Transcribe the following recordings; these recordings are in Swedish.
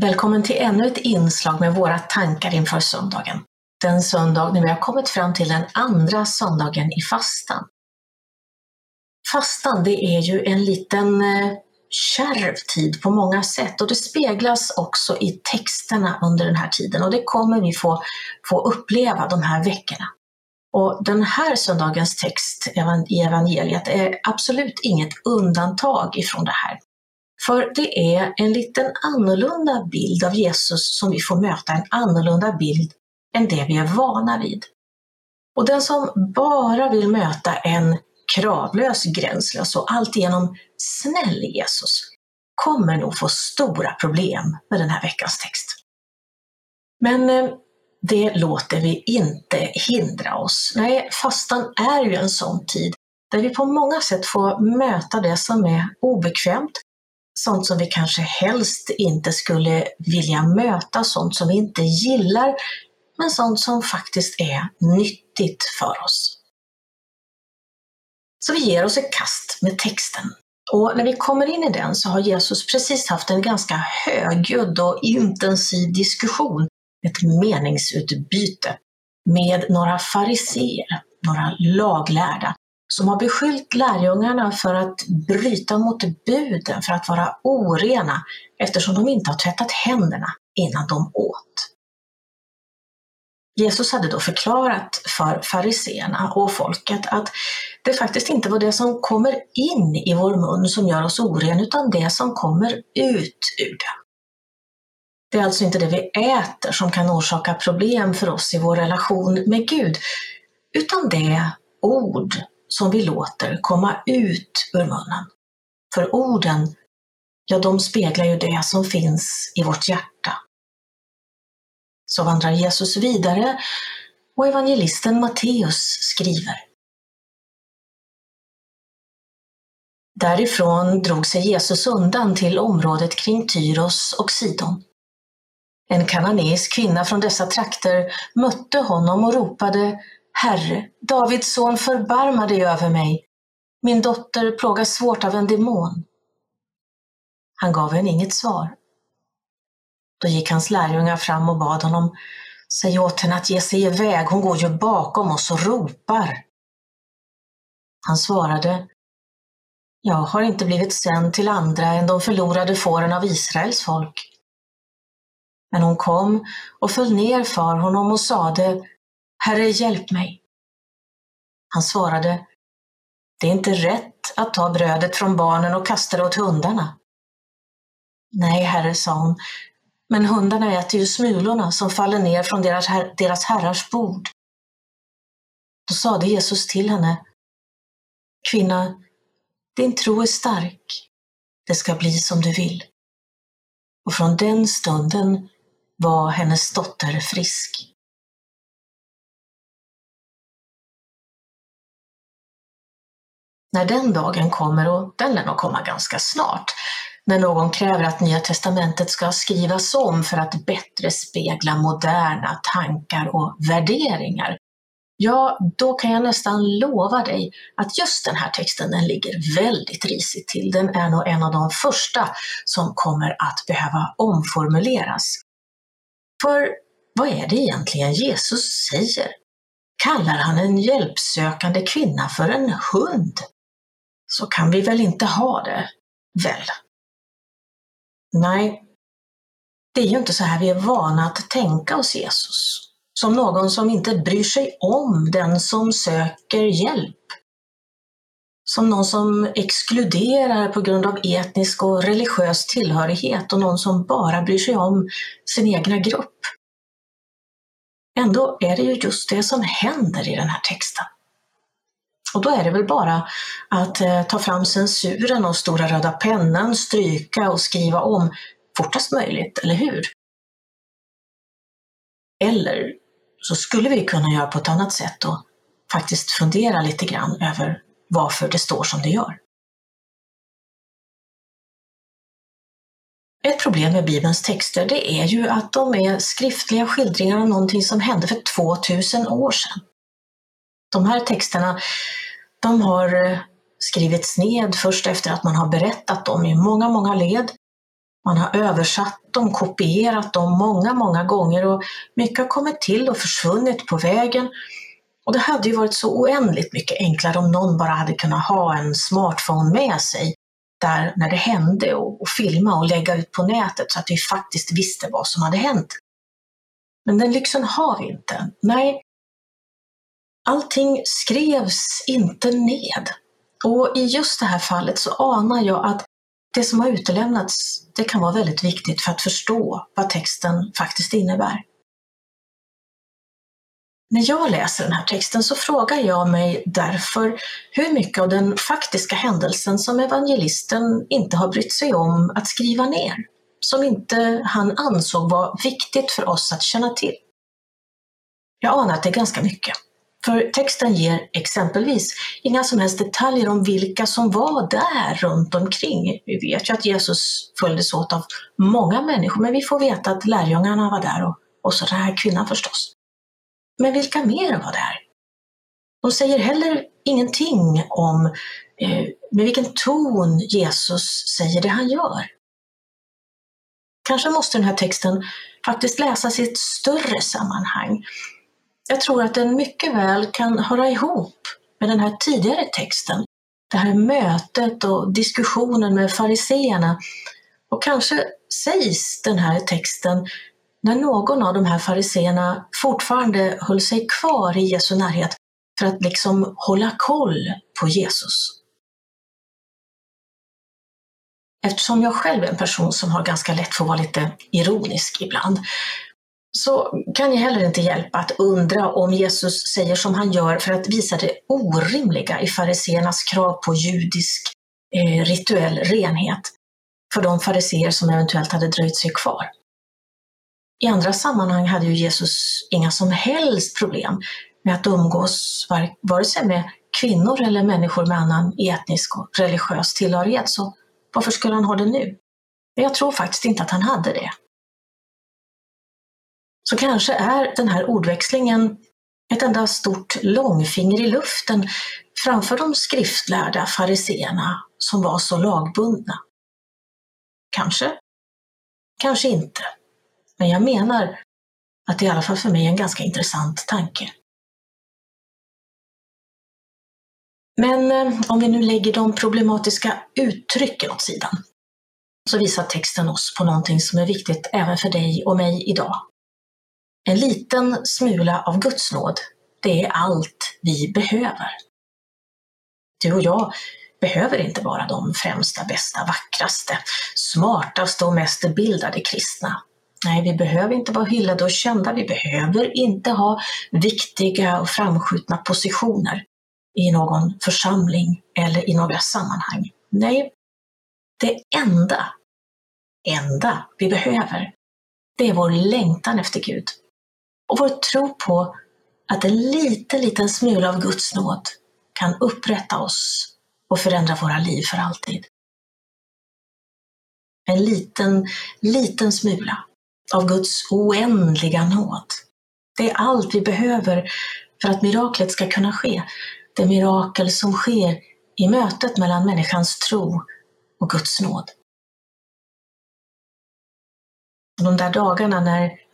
Välkommen till ännu ett inslag med våra tankar inför söndagen. Den söndag när vi har kommit fram till den andra söndagen i fastan. Fastan, det är ju en liten eh, kärv tid på många sätt och det speglas också i texterna under den här tiden och det kommer vi få, få uppleva de här veckorna. Och den här söndagens text i evangeliet är absolut inget undantag ifrån det här. För det är en liten annorlunda bild av Jesus som vi får möta, en annorlunda bild än det vi är vana vid. Och den som bara vill möta en kravlös, gränslös och alltigenom snäll Jesus kommer nog få stora problem med den här veckans text. Men eh, det låter vi inte hindra oss. Nej, fastan är ju en sån tid där vi på många sätt får möta det som är obekvämt, sånt som vi kanske helst inte skulle vilja möta, sånt som vi inte gillar, men sånt som faktiskt är nyttigt för oss. Så vi ger oss i kast med texten. Och när vi kommer in i den så har Jesus precis haft en ganska högljudd och intensiv diskussion, ett meningsutbyte med några fariseer, några laglärda, som har beskyllt lärjungarna för att bryta mot buden, för att vara orena, eftersom de inte har tvättat händerna innan de åt. Jesus hade då förklarat för fariseerna och folket att det faktiskt inte var det som kommer in i vår mun som gör oss oren, utan det som kommer ut ur den. Det är alltså inte det vi äter som kan orsaka problem för oss i vår relation med Gud, utan det ord som vi låter komma ut ur munnen. För orden, ja, de speglar ju det som finns i vårt hjärta. Så vandrar Jesus vidare och evangelisten Matteus skriver. Därifrån drog sig Jesus undan till området kring Tyros och Sidon. En kananeisk kvinna från dessa trakter mötte honom och ropade Herre, Davids son, förbarma dig över mig. Min dotter plågas svårt av en demon. Han gav henne inget svar. Då gick hans lärjungar fram och bad honom, säg åt henne att ge sig iväg, hon går ju bakom oss och ropar. Han svarade, jag har inte blivit sänd till andra än de förlorade fåren av Israels folk. Men hon kom och föll ner för honom och sade, Herre, hjälp mig. Han svarade, det är inte rätt att ta brödet från barnen och kasta det åt hundarna. Nej, herre, sa hon, men hundarna äter ju smulorna som faller ner från deras, her deras herrars bord. Då sade Jesus till henne, Kvinna, din tro är stark. Det ska bli som du vill. Och från den stunden var hennes dotter frisk. När den dagen kommer, och den lär nog komma ganska snart, när någon kräver att Nya Testamentet ska skrivas om för att bättre spegla moderna tankar och värderingar, ja, då kan jag nästan lova dig att just den här texten, den ligger väldigt risigt till. Den är nog en av de första som kommer att behöva omformuleras. För vad är det egentligen Jesus säger? Kallar han en hjälpsökande kvinna för en hund? Så kan vi väl inte ha det, väl? Nej, det är ju inte så här vi är vana att tänka oss Jesus. Som någon som inte bryr sig om den som söker hjälp. Som någon som exkluderar på grund av etnisk och religiös tillhörighet och någon som bara bryr sig om sin egna grupp. Ändå är det ju just det som händer i den här texten. Och då är det väl bara att eh, ta fram censuren och stora röda pennan, stryka och skriva om fortast möjligt, eller hur? Eller så skulle vi kunna göra på ett annat sätt och faktiskt fundera lite grann över varför det står som det gör. Ett problem med Bibelns texter det är ju att de är skriftliga skildringar av någonting som hände för 2000 år sedan. De här texterna de har eh, skrivits ned först efter att man har berättat dem i många, många led. Man har översatt dem, kopierat dem många, många gånger och mycket har kommit till och försvunnit på vägen. Och det hade ju varit så oändligt mycket enklare om någon bara hade kunnat ha en smartphone med sig där när det hände och, och filma och lägga ut på nätet så att vi faktiskt visste vad som hade hänt. Men den lyxen har vi inte. Nej, allting skrevs inte ned. Och i just det här fallet så anar jag att det som har utelämnats, det kan vara väldigt viktigt för att förstå vad texten faktiskt innebär. När jag läser den här texten så frågar jag mig därför hur mycket av den faktiska händelsen som evangelisten inte har brytt sig om att skriva ner, som inte han ansåg var viktigt för oss att känna till. Jag anar att det är ganska mycket. För texten ger exempelvis inga som helst detaljer om vilka som var där runt omkring. Vi vet ju att Jesus följdes åt av många människor, men vi får veta att lärjungarna var där och, och så den här kvinnan förstås. Men vilka mer var där? De säger heller ingenting om eh, med vilken ton Jesus säger det han gör. Kanske måste den här texten faktiskt läsas i ett större sammanhang. Jag tror att den mycket väl kan höra ihop med den här tidigare texten. Det här mötet och diskussionen med fariseerna. Och kanske sägs den här texten när någon av de här fariseerna fortfarande höll sig kvar i Jesu närhet för att liksom hålla koll på Jesus. Eftersom jag själv är en person som har ganska lätt för att vara lite ironisk ibland, så kan jag heller inte hjälpa att undra om Jesus säger som han gör för att visa det orimliga i fariseernas krav på judisk eh, rituell renhet för de fariseer som eventuellt hade dröjt sig kvar. I andra sammanhang hade ju Jesus inga som helst problem med att umgås vare sig med kvinnor eller människor med annan etnisk och religiös tillhörighet, så varför skulle han ha det nu? Men jag tror faktiskt inte att han hade det. Så kanske är den här ordväxlingen ett enda stort långfinger i luften framför de skriftlärda fariseerna som var så lagbundna. Kanske, kanske inte. Men jag menar att det i alla fall för mig är en ganska intressant tanke. Men eh, om vi nu lägger de problematiska uttrycken åt sidan så visar texten oss på någonting som är viktigt även för dig och mig idag. En liten smula av Guds nåd, det är allt vi behöver. Du och jag behöver inte vara de främsta, bästa, vackraste, smartaste och mest bildade kristna. Nej, vi behöver inte vara hyllade och kända. Vi behöver inte ha viktiga och framskjutna positioner i någon församling eller i några sammanhang. Nej, det enda, enda vi behöver, det är vår längtan efter Gud och vår tro på att en liten, liten smula av Guds nåd kan upprätta oss och förändra våra liv för alltid. En liten, liten smula av Guds oändliga nåd. Det är allt vi behöver för att miraklet ska kunna ske. Det mirakel som sker i mötet mellan människans tro och Guds nåd. De där dagarna när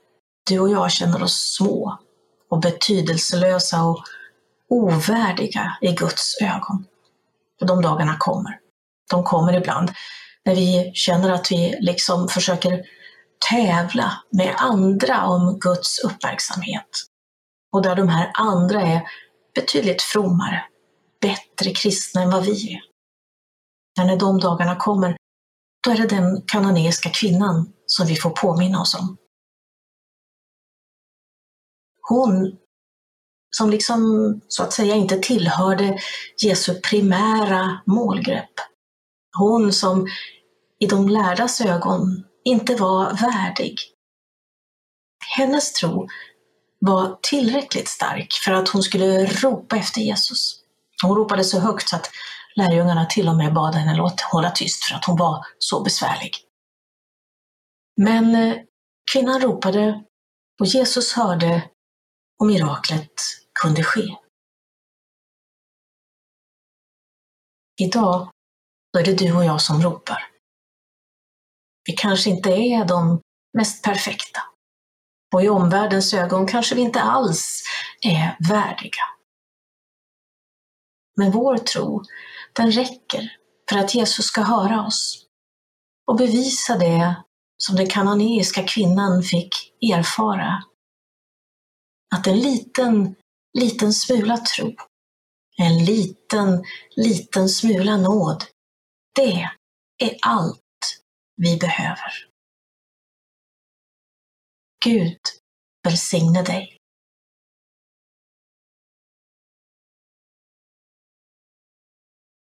du och jag känner oss små och betydelselösa och ovärdiga i Guds ögon. För de dagarna kommer. De kommer ibland när vi känner att vi liksom försöker tävla med andra om Guds uppmärksamhet. Och där de här andra är betydligt frommare, bättre kristna än vad vi är. Men när de dagarna kommer, då är det den kananeiska kvinnan som vi får påminna oss om. Hon som liksom så att säga inte tillhörde Jesu primära målgrepp. Hon som i de lärdas ögon inte var värdig. Hennes tro var tillräckligt stark för att hon skulle ropa efter Jesus. Hon ropade så högt så att lärjungarna till och med bad henne hålla tyst för att hon var så besvärlig. Men eh, kvinnan ropade och Jesus hörde och miraklet kunde ske. Idag då är det du och jag som ropar. Vi kanske inte är de mest perfekta. Och i omvärldens ögon kanske vi inte alls är värdiga. Men vår tro, den räcker för att Jesus ska höra oss och bevisa det som den kananeiska kvinnan fick erfara. Att en liten, liten smula tro, en liten, liten smula nåd, det är allt vi behöver. Gud välsigne dig.